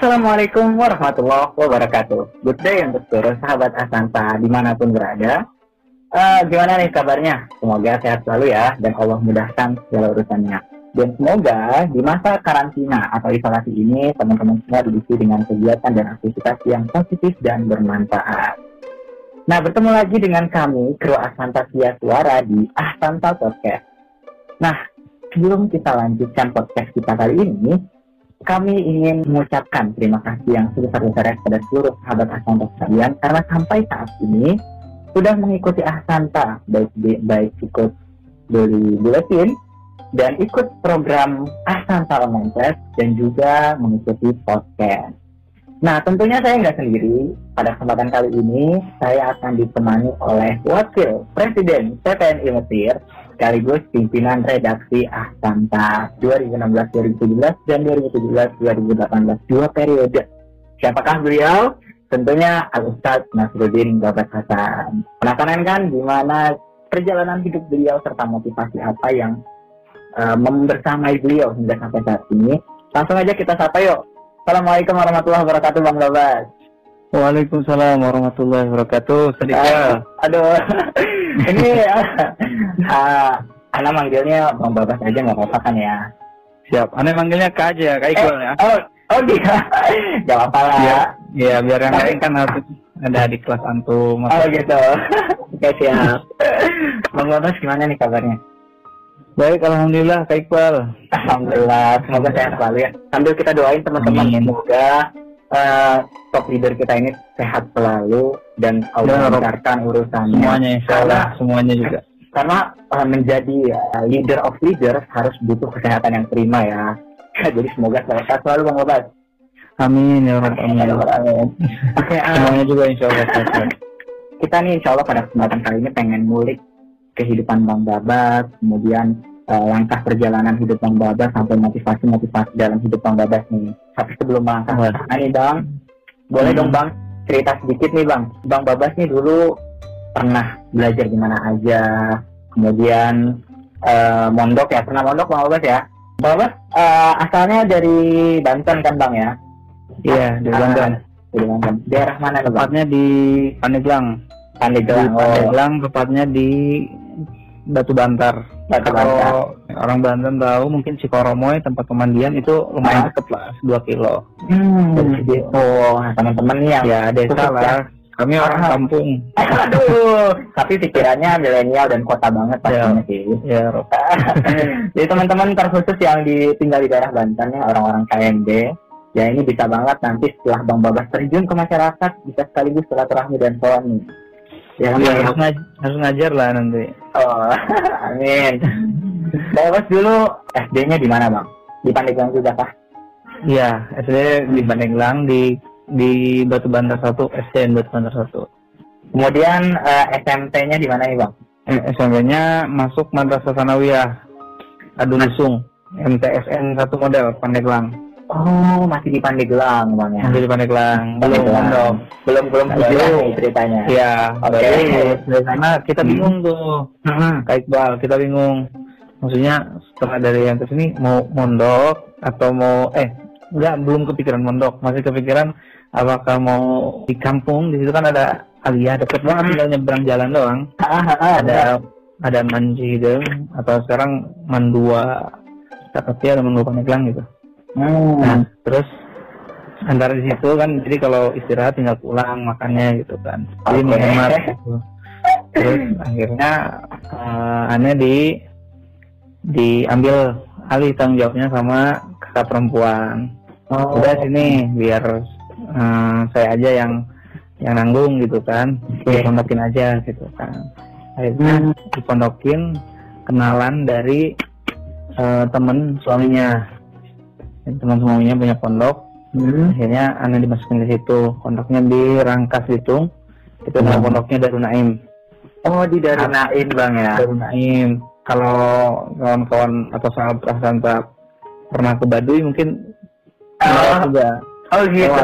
Assalamualaikum warahmatullahi wabarakatuh. Good day untuk seluruh sahabat Asanta di mana pun berada. Uh, gimana nih kabarnya? Semoga sehat selalu ya dan Allah mudahkan segala urusannya. Dan semoga di masa karantina atau isolasi ini teman-teman semua diisi dengan kegiatan dan aktivitas yang positif dan bermanfaat. Nah, bertemu lagi dengan kami, kru Asanta Sia Suara di Asanta Podcast. Nah, sebelum kita lanjutkan podcast kita kali ini, kami ingin mengucapkan terima kasih yang sebesar-besarnya kepada seluruh sahabat Asanta sekalian karena sampai saat ini sudah mengikuti Asanta baik baik ikut dari buletin dan ikut program Asanta Lementes dan juga mengikuti podcast. Nah, tentunya saya nggak sendiri. Pada kesempatan kali ini, saya akan ditemani oleh Wakil Presiden PPNI Mesir sekaligus pimpinan redaksi Ahsanta 2016-2017 dan 2017-2018 dua periode. Siapakah beliau? Tentunya Al-Ustadz Nasruddin Babat Hasan. Penasaran kan gimana perjalanan hidup beliau serta motivasi apa yang uh, membersamai beliau hingga sampai saat ini? Langsung aja kita sapa yuk. Assalamualaikum warahmatullahi wabarakatuh Bang Babat. Waalaikumsalam warahmatullahi wabarakatuh. Sedikit. Aduh, ini uh, Ana manggilnya Bang Babas aja nggak apa-apa kan ya? Siap. Ana manggilnya Kak aja, Kak Iqbal eh, ya. Oh, oh dia. Gak apa-apa lah. Iya, ya, biar yang lain kan harus ada di kelas antum. Oh gitu. Oke siap. Bang Babas gimana nih kabarnya? Baik, alhamdulillah Kak Iqbal. Alhamdulillah, semoga sehat selalu ya. Sambil kita doain teman-teman semoga uh, top leader kita ini sehat selalu dan Allah melancarkan urusannya. Semuanya insya Allah, semuanya juga. Karena uh, menjadi uh, leader of leader harus butuh kesehatan yang prima ya. Jadi semoga sehat selalu Bang Obat. Amin ya Rabbal Amin. Amin. Oke, uh, semuanya juga insya Allah. Kita nih insya Allah pada kesempatan kali ini pengen mulik kehidupan Bang Babas, kemudian uh, langkah perjalanan hidup Bang Babas sampai motivasi-motivasi dalam hidup Bang Babas nih. Tapi sebelum melangkah sana nih Bang, boleh hmm. dong Bang cerita sedikit nih Bang. Bang Babas nih dulu pernah belajar gimana aja, kemudian uh, mondok ya, pernah mondok Bang Babas ya? Bang Babas uh, asalnya dari Banten kan Bang ya? Iya, dari Banten. Dari Banten. Daerah mana Bang? Tepatnya di Pandeglang. Pandeglang. Oh. Pandeglang tepatnya di Batu Bantar. Batu Kalau orang Banten tahu mungkin Cikoromoy tempat pemandian itu lumayan ah. deket lah, 2 kilo. Hmm. Oh, teman-teman yang ya desa lah. Kami orang ah. kampung. Aduh, tapi pikirannya milenial dan kota banget pastinya ya. sih. Ya, Jadi teman-teman terkhusus yang ditinggal di daerah Banten ya, orang-orang KMB, ya ini bisa banget nanti setelah Bang Babas terjun ke masyarakat bisa sekaligus silaturahmi dan soal Ya, ya harus, ngaj harus ngajar lah nanti. Oh, amin. Bapak dulu SD-nya di mana bang? Di Pandeglang juga kah? Iya, SD di Pandeglang di di Batu Bantar satu, SDN Batu Bantar satu. Kemudian uh, SMP-nya di mana nih bang? Eh, SMP-nya masuk Madrasah Sanawiyah Adulusung, MTSN satu model Pandeglang. Oh, masih di Pandeglang, Bang ya. Masih di Pandeglang. Belum dong. Belum belum belum ceritanya. Iya. Oke. Okay. Dari sana kita hmm. bingung tuh. Hmm. Kak Iqbal, kita bingung. Maksudnya setelah dari yang ke sini mau mondok atau mau eh enggak belum kepikiran mondok, masih kepikiran apakah mau di kampung di situ kan ada Alia deket banget tinggal nyebrang jalan doang. Ah, ah, ah, ada ada Manjideng atau sekarang Mandua tapi ada Mandua Pandeglang gitu. Hmm. Nah, terus antara di situ kan jadi kalau istirahat tinggal pulang makannya gitu kan. Jadi okay. menghemat gitu. Terus akhirnya uh, aneh di diambil alih tanggung jawabnya sama kakak perempuan. Oh. Udah sini biar uh, saya aja yang yang nanggung gitu kan. Okay. Dipondokin aja gitu kan. Akhirnya hmm. dipondokin kenalan dari uh, temen suaminya teman semuanya punya pondok hmm. akhirnya anda dimasukin ke situ pondoknya di Rangkas itu itu hmm. nama pondoknya Darun Naim oh di Darun Naim bang ya Darun Naim kalau kawan-kawan atau sahabat Prasanta pernah ke Baduy mungkin oh, juga oh gitu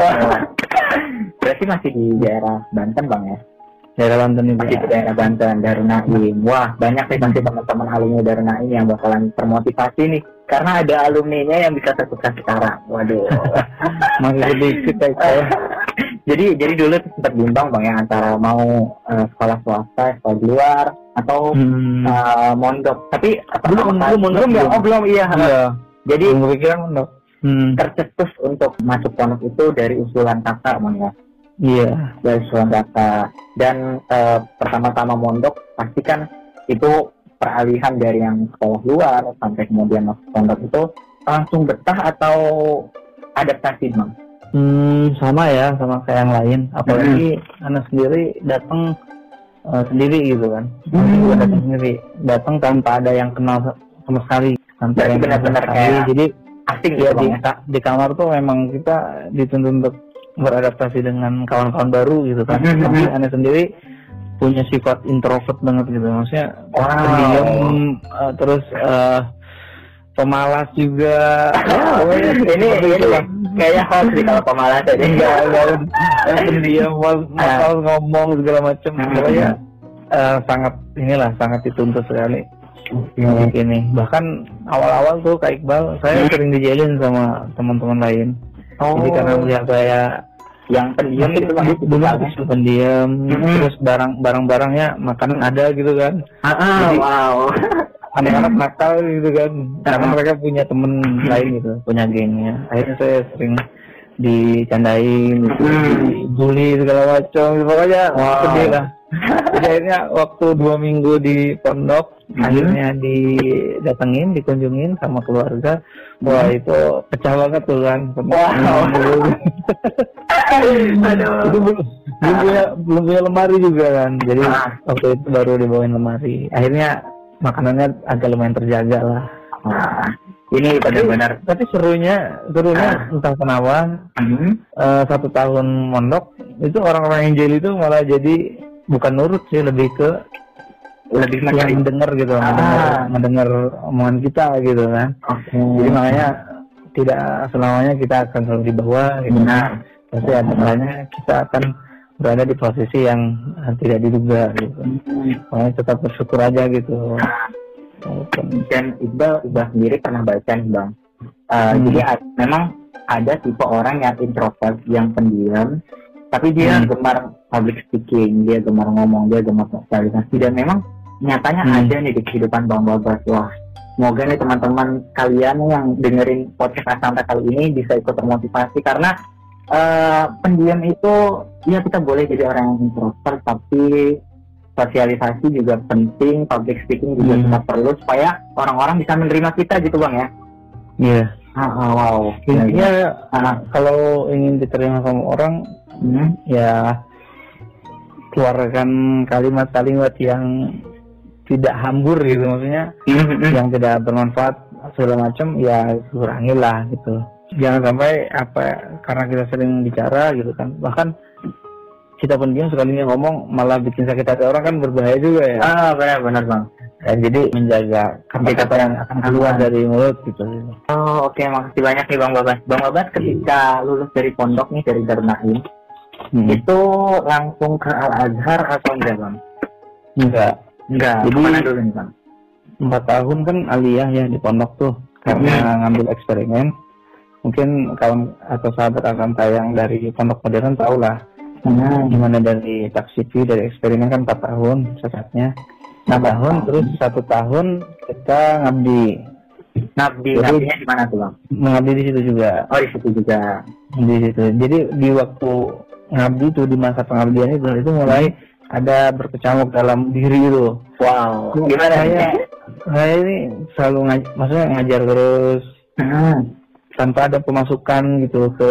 berarti masih di daerah Banten bang ya daerah Banten itu masih di daerah Banten Darun Naim wah banyak nih pasti teman-teman alumni Darun Naim yang bakalan termotivasi nih karena ada alumninya yang bisa terbuka sekarang. Waduh. Masih sedikit saya. jadi jadi dulu sempat bimbang bang ya antara mau eh, sekolah swasta, sekolah di luar atau Hmm. eh, mondok. Tapi Belum, belum mondok belum ya? Oh belum iya. Iya. Jadi Belum kepikiran dok. Hmm. tercetus untuk masuk pondok itu dari usulan kakak bang ya. Iya. dari usulan kakak. Dan eh, pertama-tama mondok pasti kan itu peralihan dari yang sekolah luar sampai kemudian masuk pondok itu langsung betah atau adaptasi bang? Hmm, sama ya, sama kayak yang lain. Apalagi anak sendiri datang eh, sendiri gitu kan. Hmm. Datang sendiri. Datang tanpa ada yang kenal sama sekali. Kenal benar-benar kayak Jadi Asing ya gitu di, ya? di kamar tuh memang kita dituntut untuk beradaptasi dengan kawan-kawan baru gitu kan. Tapi anak sendiri punya sifat introvert banget gitu. Maksudnya Wow. pendiam eh, terus eh, pemalas juga. Ya, pokoknya ini ini kayaknya hoax sih kalau pemalas aja. enggak enggak enggak pendiam mal mal ngomong segala macam Hmm. pokoknya eh, sangat inilah sangat dituntut sekali Hmm. ini bahkan awal-awal tuh Kak Iqbal saya sering dijelin sama teman-teman lain Oh, jadi karena melihat saya yang pendiam itu bang. dulu aku pendiam Hmm. terus barang barang-barangnya makanan ada gitu kan Ah, ah, Jadi- wow. anak-anak nakal gitu kan karena Ah. mereka punya temen lain gitu punya gengnya akhirnya saya sering dicandain gitu, Hmm. dibully segala macam pokoknya Wow. sedih lah jadi akhirnya waktu dua minggu di pondok Hmm. akhirnya didatengin dikunjungin sama keluarga wah Hmm. itu pecah banget tuh kan Wow. Aduh. itu belum belum punya belum punya lemari juga kan jadi Ah. waktu itu baru dibawain lemari akhirnya makanannya agak lumayan terjaga lah Wah, ini benar-benar. tapi serunya serunya Ah. entah kenapa Hmm. eh, satu tahun mondok itu orang-orang yang jeli itu malah jadi bukan nurut sih lebih ke Lebih yang mendengar gitu Ah. mendengar, mendengar omongan kita gitu kan Oke. jadi makanya tidak selamanya kita akan selalu di bawah gitu Benar. pasti ada kalanya kita akan berada di posisi yang eh, tidak diduga gitu makanya tetap bersyukur aja gitu Dan Iqbal, Iqbal sendiri pernah baca nih bang. Uh, Hmm. Jadi memang ada tipe orang yang introvert, yang pendiam, tapi dia Hmm. gemar public speaking, dia gemar ngomong, dia gemar sosialisasi, dan memang nyatanya Hmm. ada nih di kehidupan Bang Babas. Wah, semoga nih teman-teman kalian yang dengerin podcast Asanta kali ini bisa ikut termotivasi karena uh, pendiam itu ya kita boleh jadi orang yang introvert, tapi sosialisasi juga penting, public speaking juga Hmm. kita perlu supaya orang-orang bisa menerima kita gitu bang ya. iya Ah, ah, wow. intinya Ah, kalau ingin diterima sama orang hmm. ya keluarkan kalimat-kalimat yang tidak hambur gitu maksudnya Hmm. yang tidak bermanfaat segala macam ya kurangilah gitu jangan sampai apa karena kita sering bicara gitu kan bahkan kita pendiam sekalinya ngomong malah bikin sakit hati orang kan berbahaya juga ya Ah, benar-benar bang. Ya, jadi menjaga kata-kata yang akan keluar dari mulut gitu Oh, oke, makasih banyak nih bang Babas. Bang Babas ketika lulus dari pondok nih dari Darul Naim, Hmm. itu langsung ke Al Azhar atau enggak bang? enggak Enggak. Jadi- Ke mana dulu nih bang? empat tahun kan aliyah ya di pondok tuh karena ngambil eksperimen mungkin kawan atau sahabat akan tayang dari pondok modern tahu lah Hmm. gimana dari taksifi dari eksperimen kan empat tahun sesatnya enam tahun terus satu tahun kita ngabdi Ngabdi, Jadi- ngabdinya di mana tuh bang? mengabdi di situ juga Oh di situ juga. di situ jadi di waktu ngabdi tuh di masa pengabdian itu itu mulai ada berkecamuk dalam diri itu Wow. Gimana saya ya? saya ini selalu ngaj maksudnya ngajar terus Hmm. tanpa ada pemasukan gitu ke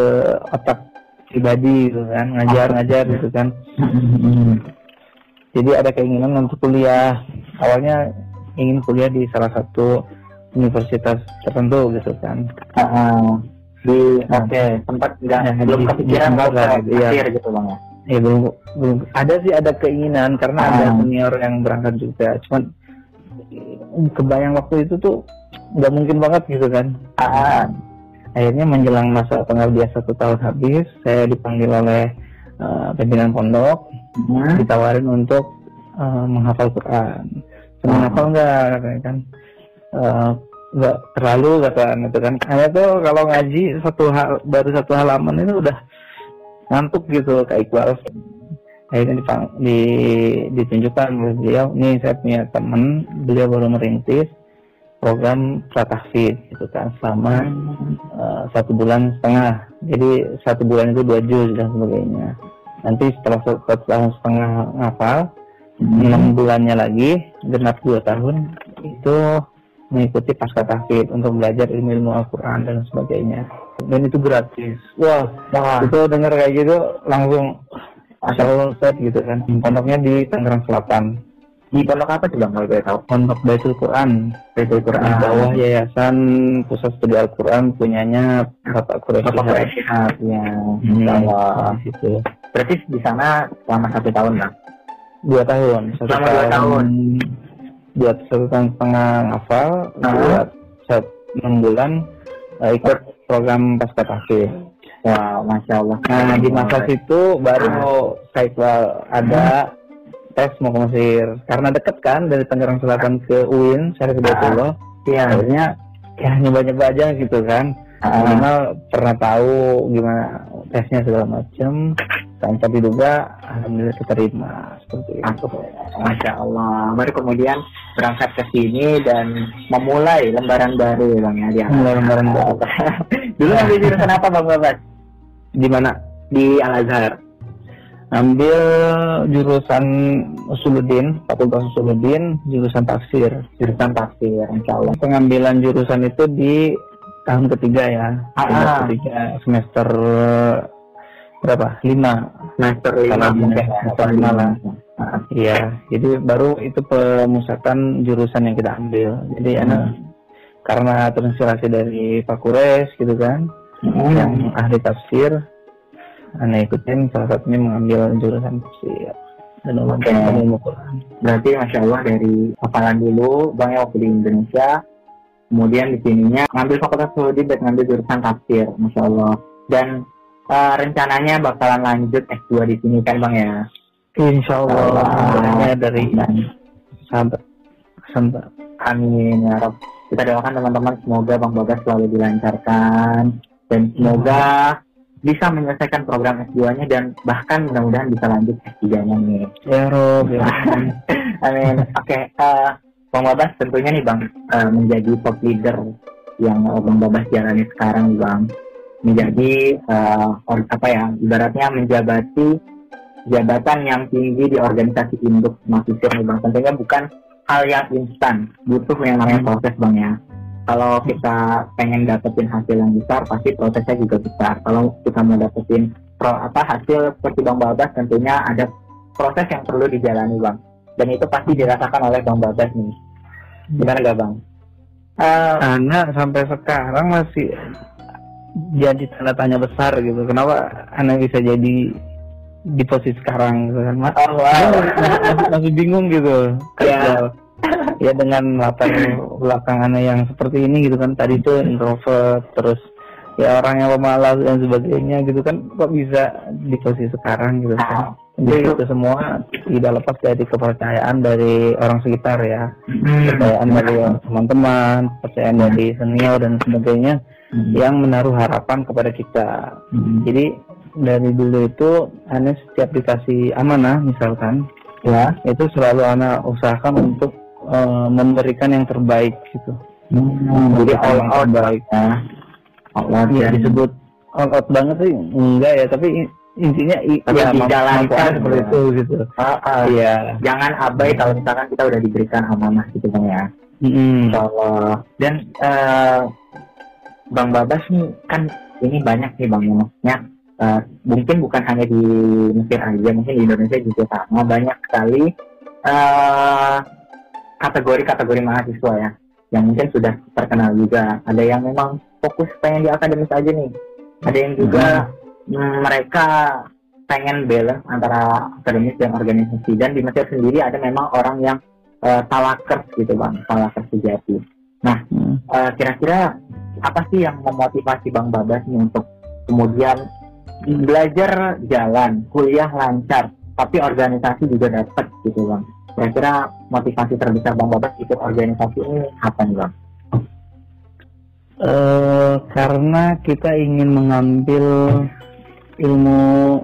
otak pribadi gitu kan ngajar ngajar gitu kan jadi ada keinginan untuk kuliah awalnya ingin kuliah di salah satu universitas tertentu gitu kan ah. Di Nah. oke sempat nggak Ya, belum kepikiran mau ke di- iya. akhir gitu bang ya ya belum belum ada sih ada keinginan karena ada Ah. senior yang berangkat juga cuman kebayang waktu itu tuh nggak mungkin banget gitu kan ah, akhirnya menjelang masa pengabdian satu tahun habis saya dipanggil oleh eh, pimpinan pondok hmm. ditawarin untuk eh, menghafal Quran. Cuma Ah. hafal enggak kan. Eh, nggak terlalu kata itu kan. Hanya tuh kalau ngaji satu hal baru satu halaman itu udah ngantuk gitu kayak Iqbal. Akhirnya dipang, di, ditunjukkan beliau nih saya punya teman beliau baru merintis program pratahfid gitu kan selama uh, satu bulan setengah. Jadi satu bulan itu dua juz dan sebagainya. Nanti setelah satu tahun setengah ngapal hmm. enam bulannya lagi genap dua tahun itu mengikuti pasca tahfid untuk belajar ilmu-ilmu Al-Quran dan sebagainya dan itu gratis wah, wah. itu dengar kayak gitu langsung asal set gitu kan pondoknya di Tangerang Selatan di pondok apa sih bang kalau boleh tahu? Pondok Baitul Quran. Baitul Quran. Di bawah Yayasan Pusat Studi Al-Quran punyanya Bapak Quraisy. Bapak ya. Hmm. Berarti di sana selama satu tahun bang? Dua tahun. Satu selama tahun, dua tahun. Buat satu tahun setengah hafal. Nah. Buat satu enam bulan uh, ikut program pasca tahfidz. Wow, masya Allah. Nah di masa situ baru nah. saya ada tes mau ke Mesir karena deket kan dari Tangerang Selatan ke UIN Syarif Hidayatullah iya akhirnya ya nyoba-nyoba aja gitu kan uh. minimal pernah tahu gimana tesnya segala macam tanpa diduga alhamdulillah diterima seperti itu. Masya Allah. Baru kemudian berangkat ke sini dan memulai lembaran baru bang ya dia mulai lembaran baru. Dulu ambil jurusan apa bang Babas di mana? Di Al Azhar. Ambil jurusan Usuluddin, Fakultas Usuluddin, jurusan tafsir. Jurusan tafsir, insya Allah. Pengambilan jurusan itu di tahun ketiga ya. Ah, ah. ketiga semester berapa? Lima. Semester lima. semester lima lah. Ah, iya, jadi baru itu pemusatan jurusan yang kita ambil. Jadi hmm. anak karena terinspirasi dari Pak Kures gitu kan, hmm. yang ahli tafsir, Anda ikutin salah satunya mengambil jurusan tafsir dan okay. ilmu Quran. Berarti masya Allah dari hafalan dulu bang ya waktu di Indonesia, kemudian di sininya ngambil fakultas studi dan ngambil jurusan tafsir, masya Allah. Dan uh, rencananya bakalan lanjut S2 di sini kan bang ya? Insya Allah. Uh, dari sahabat sahabat. Amin ya Rob. Kita doakan teman-teman semoga Bang Bagas selalu dilancarkan dan semoga bisa menyelesaikan program S2-nya dan bahkan mudah-mudahan bisa lanjut S3-nya nih. Ya Rob, ya. Amin. Oke, okay, uh, eh, Bang Babas tentunya nih Bang uh, menjadi top leader yang Bang Babas jalani sekarang Bang menjadi uh, or, apa ya ibaratnya menjabati jabatan yang tinggi di organisasi induk mahasiswa nih Bang tentunya bukan hal yang instan butuh yang namanya proses Bang ya. Kalau kita pengen dapetin hasil yang besar pasti prosesnya juga besar. Kalau kita mau dapetin pro, apa hasil seperti bang Babas tentunya ada proses yang perlu dijalani bang. Dan itu pasti dirasakan oleh bang Babas nih. Gimana gak bang? Uh, karena sampai sekarang masih jadi tanda tanya besar gitu. Kenapa anak bisa jadi di posisi sekarang gitu kan? Oh, wow. masih, masih bingung gitu. Ya ya dengan latar belakangannya yang seperti ini gitu kan. Tadi tuh introvert terus ya orang yang pemalas dan sebagainya gitu kan. Kok bisa di posisi sekarang gitu kan? Jadi itu semua tidak lepas dari kepercayaan dari orang sekitar ya. Hmm. kepercayaan dari teman-teman kepercayaan dari senior dan sebagainya hmm. yang menaruh harapan kepada kita hmm. jadi dari dulu itu aneh setiap dikasih amanah misalkan ya itu selalu anak usahakan untuk uh, memberikan yang terbaik gitu. Hmm, jadi all out baik ya. All out ya, disebut all out banget sih enggak ya, tapi intinya tapi ya dijalankan seperti itu gitu. Ah, ah. Iya. Jangan abai kalau misalkan kita udah diberikan amanah gitu bang ya. Mm. Allah. Dan uh, Bang Babas nih kan ini banyak nih bang. Ya maksudnya uh, mungkin bukan hanya di Mesir aja mungkin di Indonesia juga sama. Banyak sekali uh, kategori-kategori mahasiswa ya yang mungkin sudah terkenal juga. Ada yang memang fokus pengen di akademis aja nih. Ada yang juga hmm. mereka pengen balance antara akademis dan organisasi. Dan di Mesir sendiri ada memang orang yang uh, talakers gitu bang. Talakers sejati. Nah hmm. uh, kira-kira apa sih yang memotivasi bang Babas nih untuk kemudian belajar jalan kuliah lancar tapi organisasi juga dapat gitu bang Kira-kira motivasi terbesar Bang Babas ikut organisasi ini apa nih Bang? Uh, karena kita ingin mengambil ilmu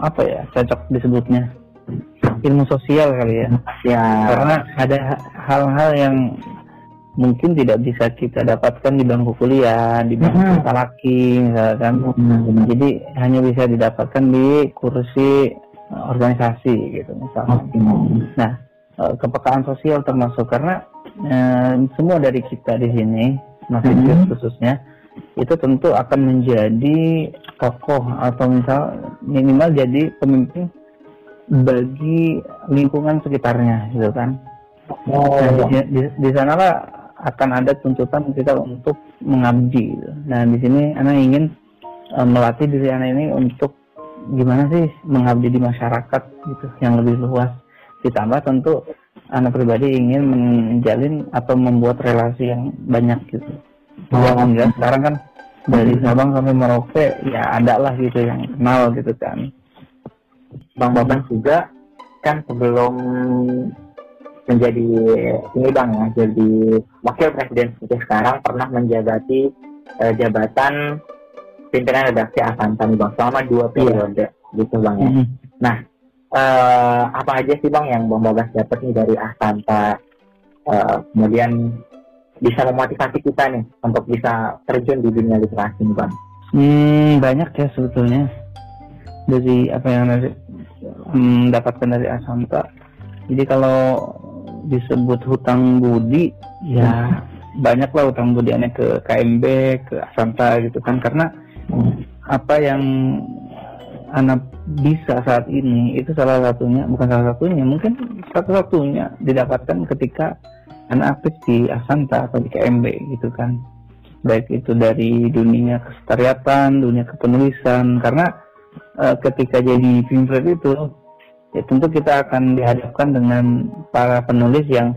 apa ya cocok disebutnya ilmu sosial kali ya. Ya. Karena ada hal-hal yang mungkin tidak bisa kita dapatkan di bangku kuliah, di bangku mm laki misalkan. Mm Jadi hanya bisa didapatkan di kursi eh, organisasi gitu misalnya. Nah, eh, kepekaan sosial termasuk karena eh, semua dari kita di sini, masih mm khususnya, itu tentu akan menjadi tokoh atau misal minimal jadi pemimpin bagi lingkungan sekitarnya gitu kan. Oh. Nah, di, di, di sana lah akan ada tuntutan kita untuk mengabdi. Nah di sini anak ingin uh, melatih diri anak ini untuk gimana sih mengabdi di masyarakat gitu yang lebih luas. Ditambah tentu anak pribadi ingin menjalin atau membuat relasi yang banyak gitu. Oh. enggak sekarang kan dari Sabang sampai Merauke ya ada lah gitu yang kenal gitu kan. Bang Baban juga kan sebelum menjadi ini bang ya jadi wakil presiden seperti sekarang pernah menjabati uh, jabatan pimpinan redaksi Asanta nih bang selama dua iya. periode yeah. gitu bang ya. Mm-hmm. Nah uh, apa aja sih bang yang bang Babas dapat nih dari Asanta uh, kemudian bisa memotivasi kita nih untuk bisa terjun di dunia literasi nih bang? Hmm, banyak ya sebetulnya dari apa yang dari, hmm, dapatkan dari Asanta. Jadi kalau disebut hutang budi ya. banyak lah hutang budi aneh ke KMB ke Asanta gitu kan. Karena apa yang anak bisa saat ini itu salah satunya bukan salah satunya mungkin satu-satunya didapatkan ketika anak aktif di Asanta atau di KMB gitu kan. Baik itu dari dunia kesetariatan dunia kepenulisan karena uh, ketika jadi pimpin itu ya tentu kita akan dihadapkan dengan para penulis yang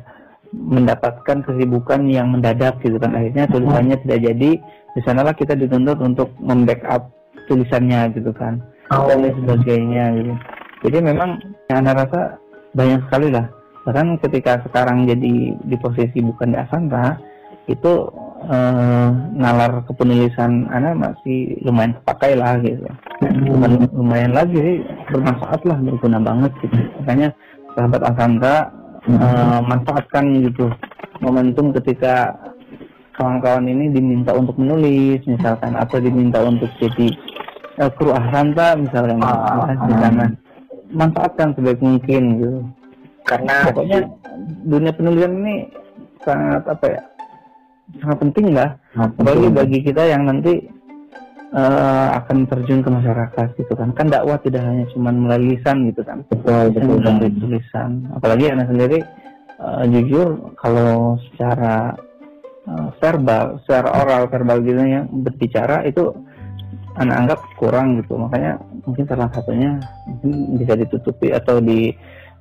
mendapatkan kesibukan yang mendadak gitu kan. Akhirnya tulisannya tidak jadi. Di sanalah kita dituntut untuk membackup tulisannya gitu kan. Oh. dan lain sebagainya gitu. Jadi memang yang anda rasa banyak sekali lah. Bahkan ketika sekarang jadi di posisi bukan di Asanta itu uh, nalar kepenulisan anak masih lumayan kepakai lah gitu. Hmm. lumayan lagi sih bermanfaat lah berguna banget gitu. Makanya sahabat Asanta uh, manfaatkan gitu momentum ketika kawan-kawan ini diminta untuk menulis misalkan atau diminta untuk jadi uh, kru Asanta misalnya ah, di sana manfaatkan sebaik mungkin gitu. Karena pokoknya dunia penulisan ini sangat apa ya sangat penting lah bagi bagi kita yang nanti uh, akan terjun ke masyarakat gitu kan. Kan dakwah tidak hanya cuma melalui lisan gitu kan. Betul betul melalui tulisan. Apalagi anak sendiri uh, jujur kalau secara uh, verbal secara oral verbal gitu ya berbicara itu anak anggap kurang gitu. Makanya mungkin salah satunya mungkin bisa ditutupi atau di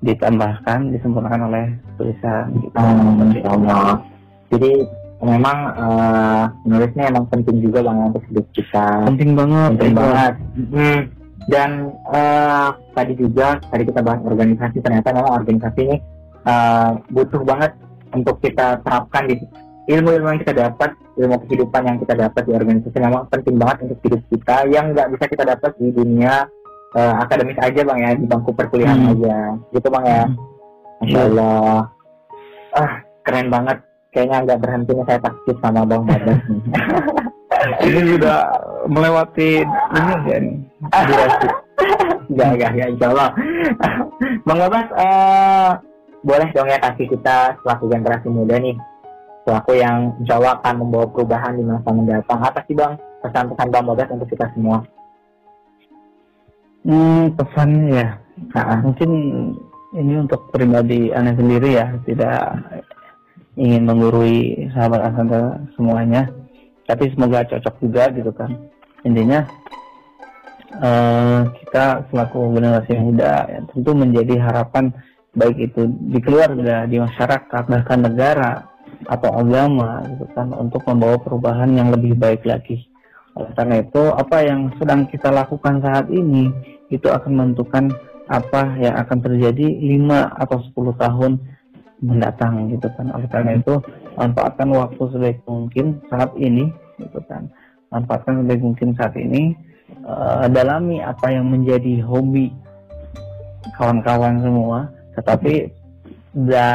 ditambahkan disempurnakan oleh tulisan gitu. Oh, Jadi memang uh, menulisnya emang penting juga bang untuk hidup kita penting banget penting ya. banget hmm. dan uh, tadi juga tadi kita bahas organisasi ternyata memang organisasi ini uh, butuh banget untuk kita terapkan di ilmu-ilmu yang kita dapat ilmu kehidupan yang kita dapat di organisasi memang penting banget untuk hidup kita yang nggak bisa kita dapat di dunia uh, akademis aja bang ya di bangku perkuliahan hmm. aja gitu bang ya hmm. Masya Allah ah keren banget kayaknya nggak berhenti nih saya takut sama Bang Babas ini sudah melewati ini ya nih durasi. Enggak, enggak, enggak, insya Allah. Bang Babas, uh, boleh dong ya kasih kita selaku generasi muda nih, selaku yang insya Allah akan membawa perubahan di masa mendatang. Apa sih Bang pesan-pesan Bang Babas untuk kita semua? Hmm, pesannya ya, nah, mungkin ini untuk pribadi aneh sendiri ya, tidak ingin menggurui sahabat Asanta semuanya. Tapi semoga cocok juga gitu kan. Intinya uh, kita selaku generasi muda ya, tentu menjadi harapan baik itu di keluarga di masyarakat bahkan negara atau agama gitu kan untuk membawa perubahan yang lebih baik lagi. Oleh karena itu apa yang sedang kita lakukan saat ini itu akan menentukan apa yang akan terjadi 5 atau 10 tahun mendatang gitu kan. Oleh karena itu manfaatkan waktu sebaik mungkin saat ini gitu kan. Manfaatkan sebaik mungkin saat ini uh, dalami apa yang menjadi hobi kawan-kawan semua. Tetapi da,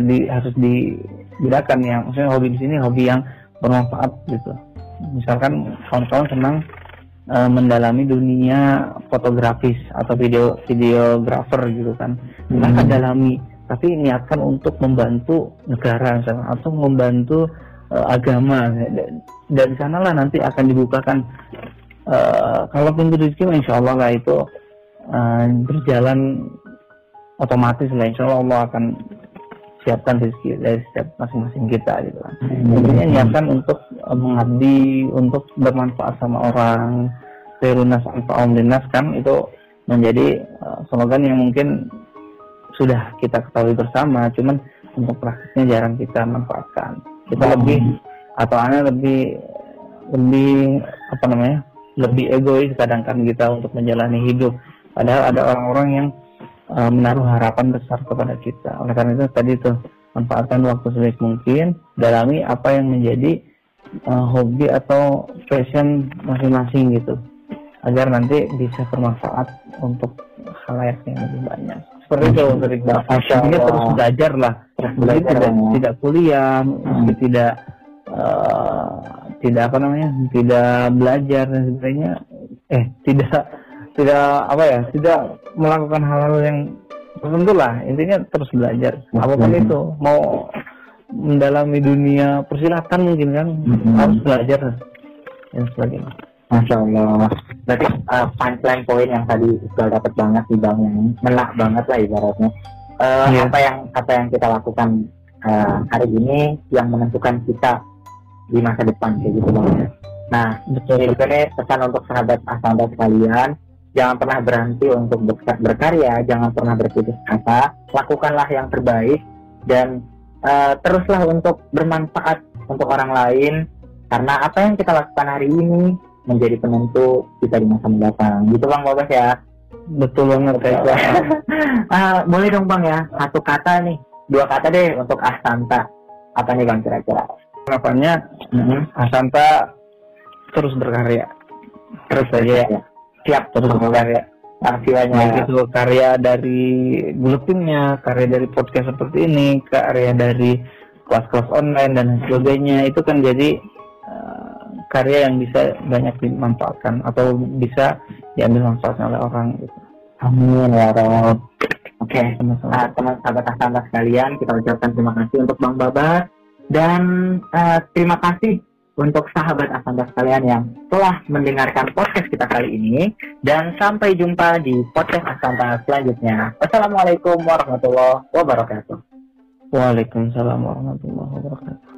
di, harus dibedakan ya maksudnya hobi di sini hobi yang bermanfaat gitu. Misalkan kawan-kawan senang uh, mendalami dunia fotografis atau video videografer gitu kan. Maka hmm. dalami tapi niatkan untuk membantu negara misalkan atau membantu uh, agama dari sanalah nanti akan dibukakan uh, kalau pintu rezeki insya Allah lah itu uh, berjalan otomatis lah insya Allah Allah akan siapkan rezeki dari setiap masing-masing kita gitu kan. Intinya niatkan untuk uh, mengabdi, untuk bermanfaat sama orang. Khairun anfa'um linnas kan itu menjadi uh, slogan yang mungkin sudah kita ketahui bersama, cuman untuk praktisnya jarang kita manfaatkan. Kita hmm. lebih atau aneh lebih lebih apa namanya? lebih egois kadang kan kita untuk menjalani hidup. Padahal ada orang-orang yang uh, menaruh harapan besar kepada kita. Oleh karena itu tadi itu manfaatkan waktu sebaik mungkin, dalami apa yang menjadi uh, hobi atau passion masing-masing gitu, agar nanti bisa bermanfaat untuk halayak yang lebih banyak. Seperti itu untuk Iqbal. Intinya terus belajar lah, belajar tidak, ya. tidak kuliah, hmm. tidak uh, tidak apa namanya, tidak belajar dan sebagainya, eh tidak tidak apa ya tidak melakukan hal-hal yang tertentu lah intinya terus belajar apa pun itu mau mendalami dunia persilatan mungkin kan hmm. harus belajar dan sebagainya Masya Allah. Berarti uh, punchline poin yang tadi sudah dapat banget di bang yang menak banget lah ibaratnya. Uh, eh, yeah. Apa yang apa yang kita lakukan uh, hari ini yang menentukan kita di masa depan kayak gitu bang. Nah, betul. ini pesan untuk sahabat asal sekalian jangan pernah berhenti untuk berkarya, jangan pernah berputus asa, lakukanlah yang terbaik dan uh, teruslah untuk bermanfaat untuk orang lain karena apa yang kita lakukan hari ini menjadi penentu kita di masa mendatang. Gitu Bang Bobas ya. Betul banget kayak uh, boleh dong Bang ya, satu kata nih, dua kata deh untuk Asanta. Apa nih Bang kira-kira? Harapannya mm -hmm. Asanta terus berkarya. Terus saja ya siap terus karya karya baik itu karya dari buletinnya karya dari podcast seperti ini karya dari kelas-kelas online dan sebagainya itu kan jadi karya yang bisa banyak dimanfaatkan atau bisa diambil manfaatnya oleh orang gitu. Amin ya Rob. Oke, okay. uh, teman sahabat Asanta sekalian, kita ucapkan terima kasih untuk Bang Baba dan uh, terima kasih untuk sahabat Asanta sekalian yang telah mendengarkan podcast kita kali ini dan sampai jumpa di podcast Asanta selanjutnya. Wassalamualaikum warahmatullahi wabarakatuh. Waalaikumsalam warahmatullahi wabarakatuh.